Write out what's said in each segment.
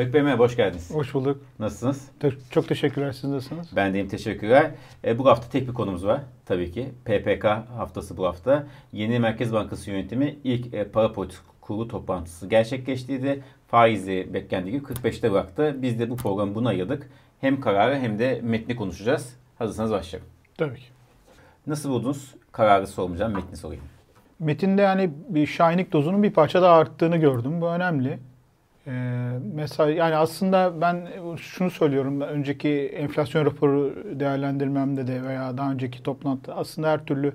Haluk Bey merhaba, hoş geldiniz. Hoş bulduk. Nasılsınız? Çok teşekkürler. Siz nasılsınız? Ben deyim teşekkürler. E, bu hafta tek bir konumuz var tabii ki. PPK haftası bu hafta. Yeni Merkez Bankası yönetimi ilk e, para politik kurulu toplantısı gerçekleştiydi. Faizi beklendiği gibi 45'te bıraktı. Biz de bu programı buna ayırdık. Hem kararı hem de metni konuşacağız. Hazırsanız başlayalım. Tabii ki. Nasıl buldunuz? Kararı sormayacağım, metni sorayım. Metinde yani bir şahinlik dozunun bir parça daha arttığını gördüm. Bu önemli. Ee, mesela yani aslında ben şunu söylüyorum. Önceki enflasyon raporu değerlendirmemde de veya daha önceki toplantıda aslında her türlü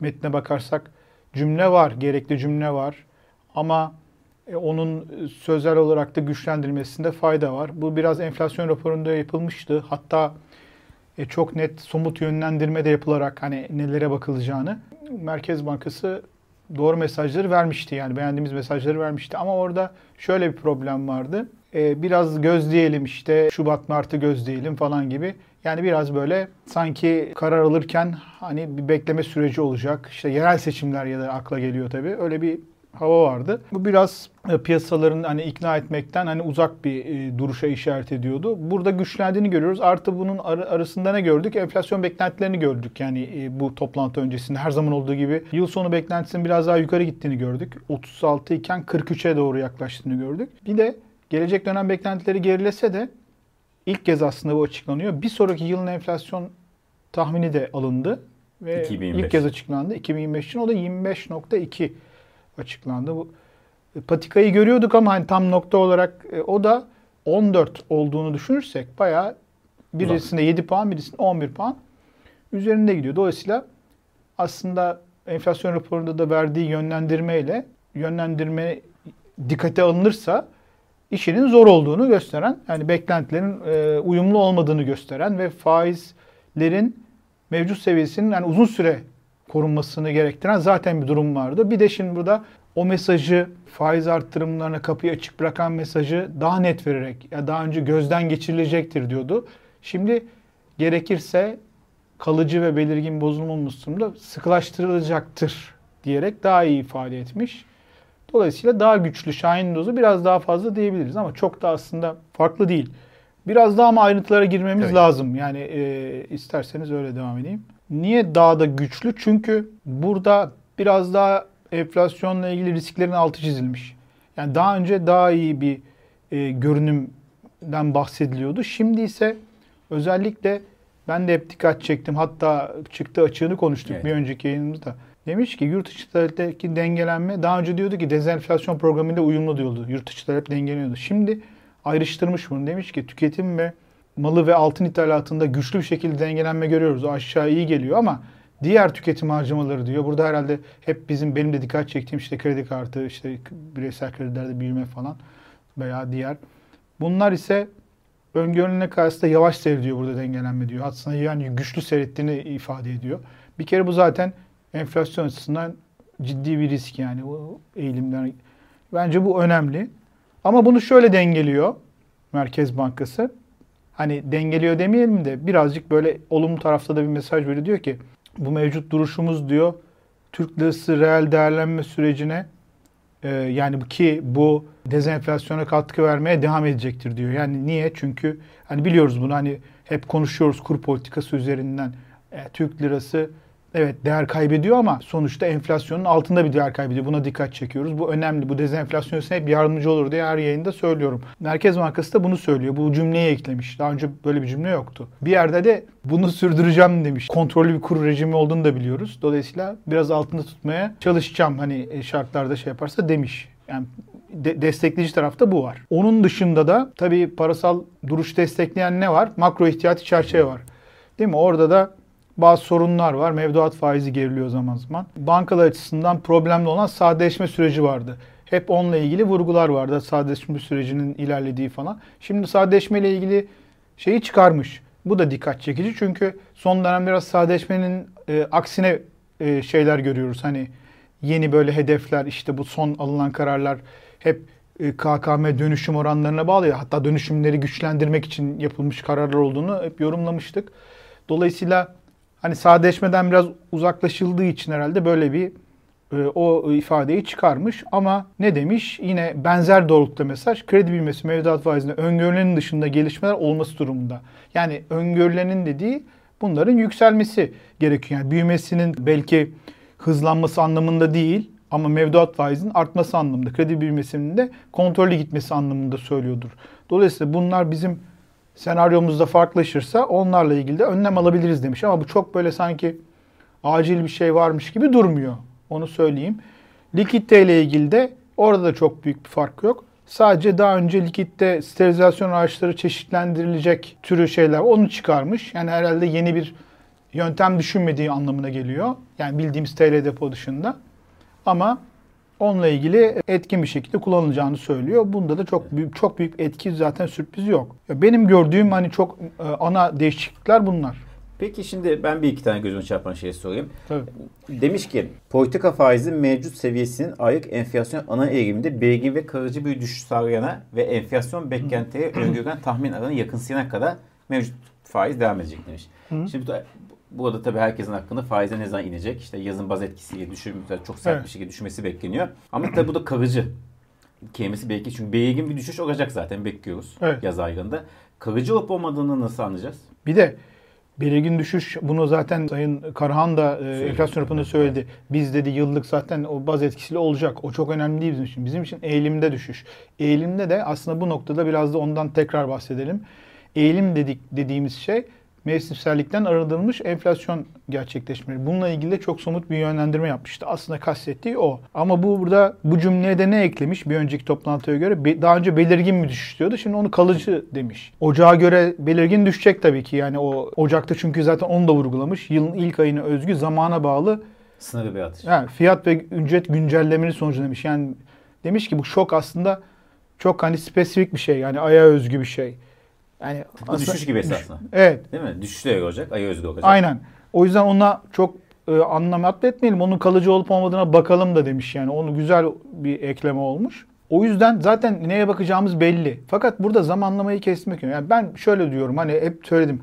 metne bakarsak cümle var, gerekli cümle var. Ama e, onun sözel olarak da güçlendirilmesinde fayda var. Bu biraz enflasyon raporunda yapılmıştı. Hatta e, çok net somut yönlendirme de yapılarak hani nelere bakılacağını Merkez Bankası doğru mesajları vermişti. Yani beğendiğimiz mesajları vermişti. Ama orada şöyle bir problem vardı. E, biraz gözleyelim işte Şubat Mart'ı gözleyelim falan gibi. Yani biraz böyle sanki karar alırken hani bir bekleme süreci olacak. İşte yerel seçimler ya da akla geliyor tabii. Öyle bir hava vardı. Bu biraz e, piyasaların hani ikna etmekten hani uzak bir e, duruşa işaret ediyordu. Burada güçlendiğini görüyoruz. Artı bunun ar- arasında ne gördük? Enflasyon beklentilerini gördük. Yani e, bu toplantı öncesinde her zaman olduğu gibi yıl sonu beklentisinin biraz daha yukarı gittiğini gördük. 36 iken 43'e doğru yaklaştığını gördük. Bir de gelecek dönem beklentileri gerilese de ilk kez aslında bu açıklanıyor. Bir sonraki yılın enflasyon tahmini de alındı ve 2025. ilk kez açıklandı 2025 için o da 25.2 açıklandı. Bu e, patikayı görüyorduk ama hani tam nokta olarak e, o da 14 olduğunu düşünürsek bayağı birisinde 7 puan, birisinde 11 puan üzerinde gidiyor. Dolayısıyla aslında enflasyon raporunda da verdiği yönlendirmeyle yönlendirme dikkate alınırsa işinin zor olduğunu gösteren, yani beklentilerin e, uyumlu olmadığını gösteren ve faizlerin mevcut seviyesinin yani uzun süre korunmasını gerektiren zaten bir durum vardı. Bir de şimdi burada o mesajı faiz arttırımlarına kapıyı açık bırakan mesajı daha net vererek ya daha önce gözden geçirilecektir diyordu. Şimdi gerekirse kalıcı ve belirgin bozulma olmasında sıkılaştırılacaktır diyerek daha iyi ifade etmiş. Dolayısıyla daha güçlü Şahin dozu biraz daha fazla diyebiliriz ama çok da aslında farklı değil. Biraz daha ama ayrıntılara girmemiz Evet. lazım. Yani e, isterseniz öyle devam edeyim. Niye daha da güçlü? Çünkü burada biraz daha enflasyonla ilgili risklerin altı çizilmiş. Yani daha önce daha iyi bir e, görünümden bahsediliyordu. Şimdi ise özellikle ben de hep dikkat çektim. Hatta çıktı açığını konuştuk Evet. bir önceki yayınımızda. Demiş ki yurt içi taleптeki dengelenme daha önce diyordu ki dezenflasyon programıyla uyumlu diyordu. Yurt içi talep dengeleniyordu. Şimdi ayrıştırmış bunu. Demiş ki tüketim ve malı ve altın ithalatında güçlü bir şekilde dengelenme görüyoruz. O aşağı iyi geliyor ama diğer tüketim harcamaları diyor. Burada herhalde hep bizim benim de dikkat çektiğim işte kredi kartı, işte bireysel kredilerde büyüme falan veya diğer. Bunlar ise öngörülene karşısında yavaş seyrediyor burada dengelenme diyor. Aslında yani güçlü seyrettiğini ifade ediyor. Bir kere bu zaten enflasyon açısından ciddi bir risk yani o eğilimler. Bence bu önemli. Ama bunu şöyle dengeliyor Merkez Bankası. Hani dengeliyor demeyelim de birazcık böyle olumlu tarafta da bir mesaj veriyor. Diyor ki bu mevcut duruşumuz diyor Türk lirası reel değerlenme sürecine e, yani ki bu dezenflasyona katkı vermeye devam edecektir diyor. Yani niye? Çünkü hani biliyoruz bunu hani hep konuşuyoruz kur politikası üzerinden. E, Türk lirası evet değer kaybediyor ama sonuçta enflasyonun altında bir değer kaybediyor. Buna dikkat çekiyoruz. Bu önemli. Bu dezenflasyon hep yardımcı olur diye her yayında söylüyorum. Merkez Bankası da bunu söylüyor. Bu cümleyi eklemiş. Daha önce böyle bir cümle yoktu. Bir yerde de bunu sürdüreceğim demiş. Kontrollü bir kur rejimi olduğunu da biliyoruz. Dolayısıyla biraz altında tutmaya çalışacağım. Hani e, şartlarda şey yaparsa demiş. Yani de- destekleyici tarafta bu var. Onun dışında da tabii parasal duruş destekleyen ne var? Makro ihtiyati çerçeve var. Değil mi? Orada da bazı sorunlar var. Mevduat faizi geriliyor zaman zaman. Bankalar açısından problemli olan sadeleşme süreci vardı. Hep onunla ilgili vurgular vardı. Sadeleşme sürecinin ilerlediği falan. Şimdi sadeleşme ile ilgili şeyi çıkarmış. Bu da dikkat çekici çünkü son dönem biraz sadeleşmenin e, aksine e, şeyler görüyoruz. Hani yeni böyle hedefler işte bu son alınan kararlar hep e, KKM dönüşüm oranlarına bağlı ya. Hatta dönüşümleri güçlendirmek için yapılmış kararlar olduğunu hep yorumlamıştık. Dolayısıyla hani sadeleşmeden biraz uzaklaşıldığı için herhalde böyle bir e, o ifadeyi çıkarmış ama ne demiş? Yine benzer doğrultuda mesaj. Kredi bilmesi mevduat faizinde öngörülenin dışında gelişmeler olması durumunda. Yani öngörülenin dediği bunların yükselmesi gerekiyor. Yani büyümesinin belki hızlanması anlamında değil ama mevduat faizinin artması anlamında, kredi büyümesinin de kontrollü gitmesi anlamında söylüyordur. Dolayısıyla bunlar bizim senaryomuzda farklılaşırsa onlarla ilgili de önlem alabiliriz demiş. Ama bu çok böyle sanki acil bir şey varmış gibi durmuyor. Onu söyleyeyim. Likitte ile ilgili de orada da çok büyük bir fark yok. Sadece daha önce likitte sterilizasyon araçları çeşitlendirilecek türü şeyler onu çıkarmış. Yani herhalde yeni bir yöntem düşünmediği anlamına geliyor. Yani bildiğimiz TL depo dışında. Ama onunla ilgili etkin bir şekilde kullanılacağını söylüyor. Bunda da çok büyük çok büyük etki zaten sürpriz yok. Benim gördüğüm hani çok e, ana değişiklikler bunlar. Peki şimdi ben bir iki tane gözüme çarpan şey sorayım. Tabii. Demiş ki politika faizi mevcut seviyesinin aylık enflasyon ana eğiliminde belirgin ve kalıcı bir düşüş sağlayana ve enflasyon beklentiye öngörülen tahmin alanı yakınsayana kadar mevcut faiz devam edecek demiş. Hı. Şimdi burada tabii herkesin hakkında faize ne zaman inecek? İşte yazın baz etkisiyle düşüm, çok sert Evet. bir şekilde düşmesi bekleniyor. Ama tabii bu da kalıcı kelimesi belki çünkü belirgin bir düşüş olacak zaten bekliyoruz Evet. yaz aylarında. Kalıcı olup olmadığını nasıl anlayacağız? Bir de belirgin düşüş bunu zaten Sayın Karahan da e, enflasyon raporunda söyledi. Biz dedi yıllık zaten o baz etkisiyle olacak. O çok önemli değil bizim için. Bizim için eğilimde düşüş. Eğilimde de aslında bu noktada biraz da ondan tekrar bahsedelim. Eğilim dedik dediğimiz şey mevsimsellikten arındırılmış enflasyon gerçekleşmeleri. Bununla ilgili de çok somut bir yönlendirme yapmıştı. Aslında kastettiği o. Ama bu burada bu cümleye de ne eklemiş bir önceki toplantıya göre? Daha önce belirgin mi düşüş diyordu. Şimdi onu kalıcı demiş. Ocağa göre belirgin düşecek tabii ki. Yani o Ocak'ta çünkü zaten onu da vurgulamış. Yılın ilk ayına özgü zamana bağlı Sınırı bir atış. yani fiyat ve ücret güncellemeleri sonucu demiş. Yani demiş ki bu şok aslında çok hani spesifik bir şey. Yani aya özgü bir şey. Yani Bu aslında- düşüş gibi esasında. Evet. Değil mi? Düşüş de olacak. Ayı özgü olacak. Aynen. O yüzden ona çok e, anlam atletmeyelim. Onun kalıcı olup olmadığına bakalım da demiş yani. Onu güzel bir ekleme olmuş. O yüzden zaten neye bakacağımız belli. Fakat burada zamanlamayı kesmek önemli. Yani ben şöyle diyorum hani hep söyledim.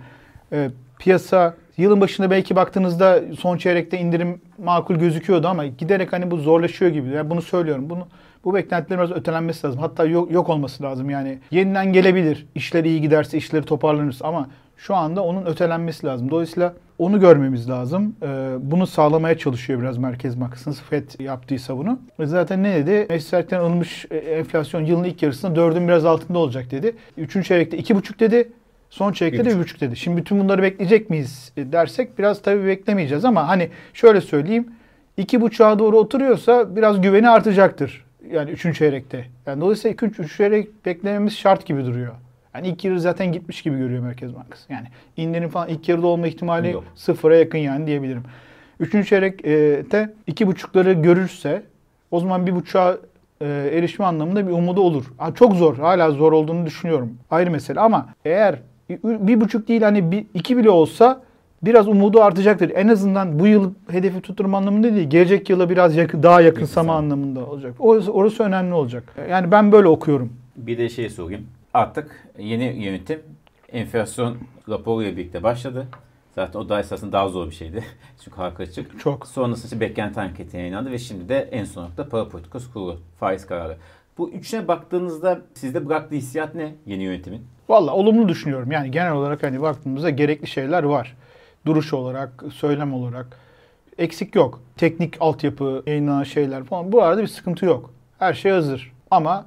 E, piyasa yılın başında belki baktığınızda son çeyrekte indirim makul gözüküyordu ama giderek hani bu zorlaşıyor gibi. Yani bunu söylüyorum. Bunu bu beklentilerin biraz ötelenmesi lazım. Hatta yok, yok olması lazım yani. Yeniden gelebilir. İşler iyi giderse, işleri toparlanırsa ama şu anda onun ötelenmesi lazım. Dolayısıyla onu görmemiz lazım. Ee, bunu sağlamaya çalışıyor biraz Merkez Bankası. FED yaptıysa bunu. Ve zaten ne dedi? Meclislerden alınmış e, enflasyon yılın ilk yarısında dördün biraz altında olacak dedi. Üçüncü çeyrekte iki buçuk dedi. Son çeyrekte de Bir bir buçuk dedi. Şimdi bütün bunları bekleyecek miyiz dersek biraz tabii beklemeyeceğiz ama hani şöyle söyleyeyim. iki buçuğa doğru oturuyorsa biraz güveni artacaktır. Yani üçüncü çeyrekte. Yani dolayısıyla iki, üç, üç çeyrek beklememiz şart gibi duruyor. Yani ilk yarı zaten gitmiş gibi görüyor Merkez Bankası. Yani indirim falan ilk yarıda olma ihtimali Yok. sıfıra yakın yani diyebilirim. Üçüncü çeyrekte iki buçukları görürse o zaman bir buçuğa e, erişme anlamında bir umudu olur. Ha, çok zor. Hala zor olduğunu düşünüyorum. Ayrı mesele ama eğer bir buçuk değil hani bir, iki bile olsa biraz umudu artacaktır. En azından bu yıl hedefi tutturma anlamında değil. Gelecek yıla biraz yakın, daha yakınsama Yakınsama. anlamında olacak. Orası, orası önemli olacak. Yani ben böyle okuyorum. Bir de şey sorayım. Artık yeni yönetim enflasyon raporuyla birlikte başladı. Zaten o da esasında daha zor bir şeydi. Çünkü halka açık. Çok. Sonrasında işte beklenti anketi yayınlandı ve şimdi de en son nokta para politikası kurulu. Faiz kararı. Bu üçüne baktığınızda sizde bıraktığı hissiyat ne yeni yönetimin? Valla olumlu düşünüyorum. Yani genel olarak hani baktığımızda gerekli şeyler var. Duruş olarak, söylem olarak. Eksik yok. Teknik altyapı, yayınlanan şeyler falan. Bu arada bir sıkıntı yok. Her şey hazır. Ama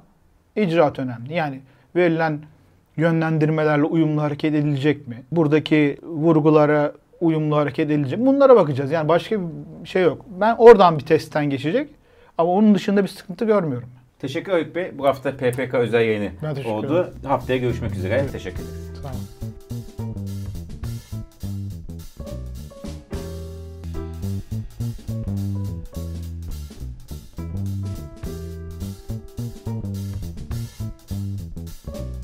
icraat önemli. Yani verilen yönlendirmelerle uyumlu hareket edilecek mi? Buradaki vurgulara uyumlu hareket edilecek mi? Bunlara bakacağız. Yani başka bir şey yok. Ben oradan bir testten geçecek. Ama onun dışında bir sıkıntı görmüyorum. Teşekkür Haluk Bey. Bu hafta PPK özel yayını Ben oldu. Haftaya görüşmek üzere. Teşekkür ederim. Tamam.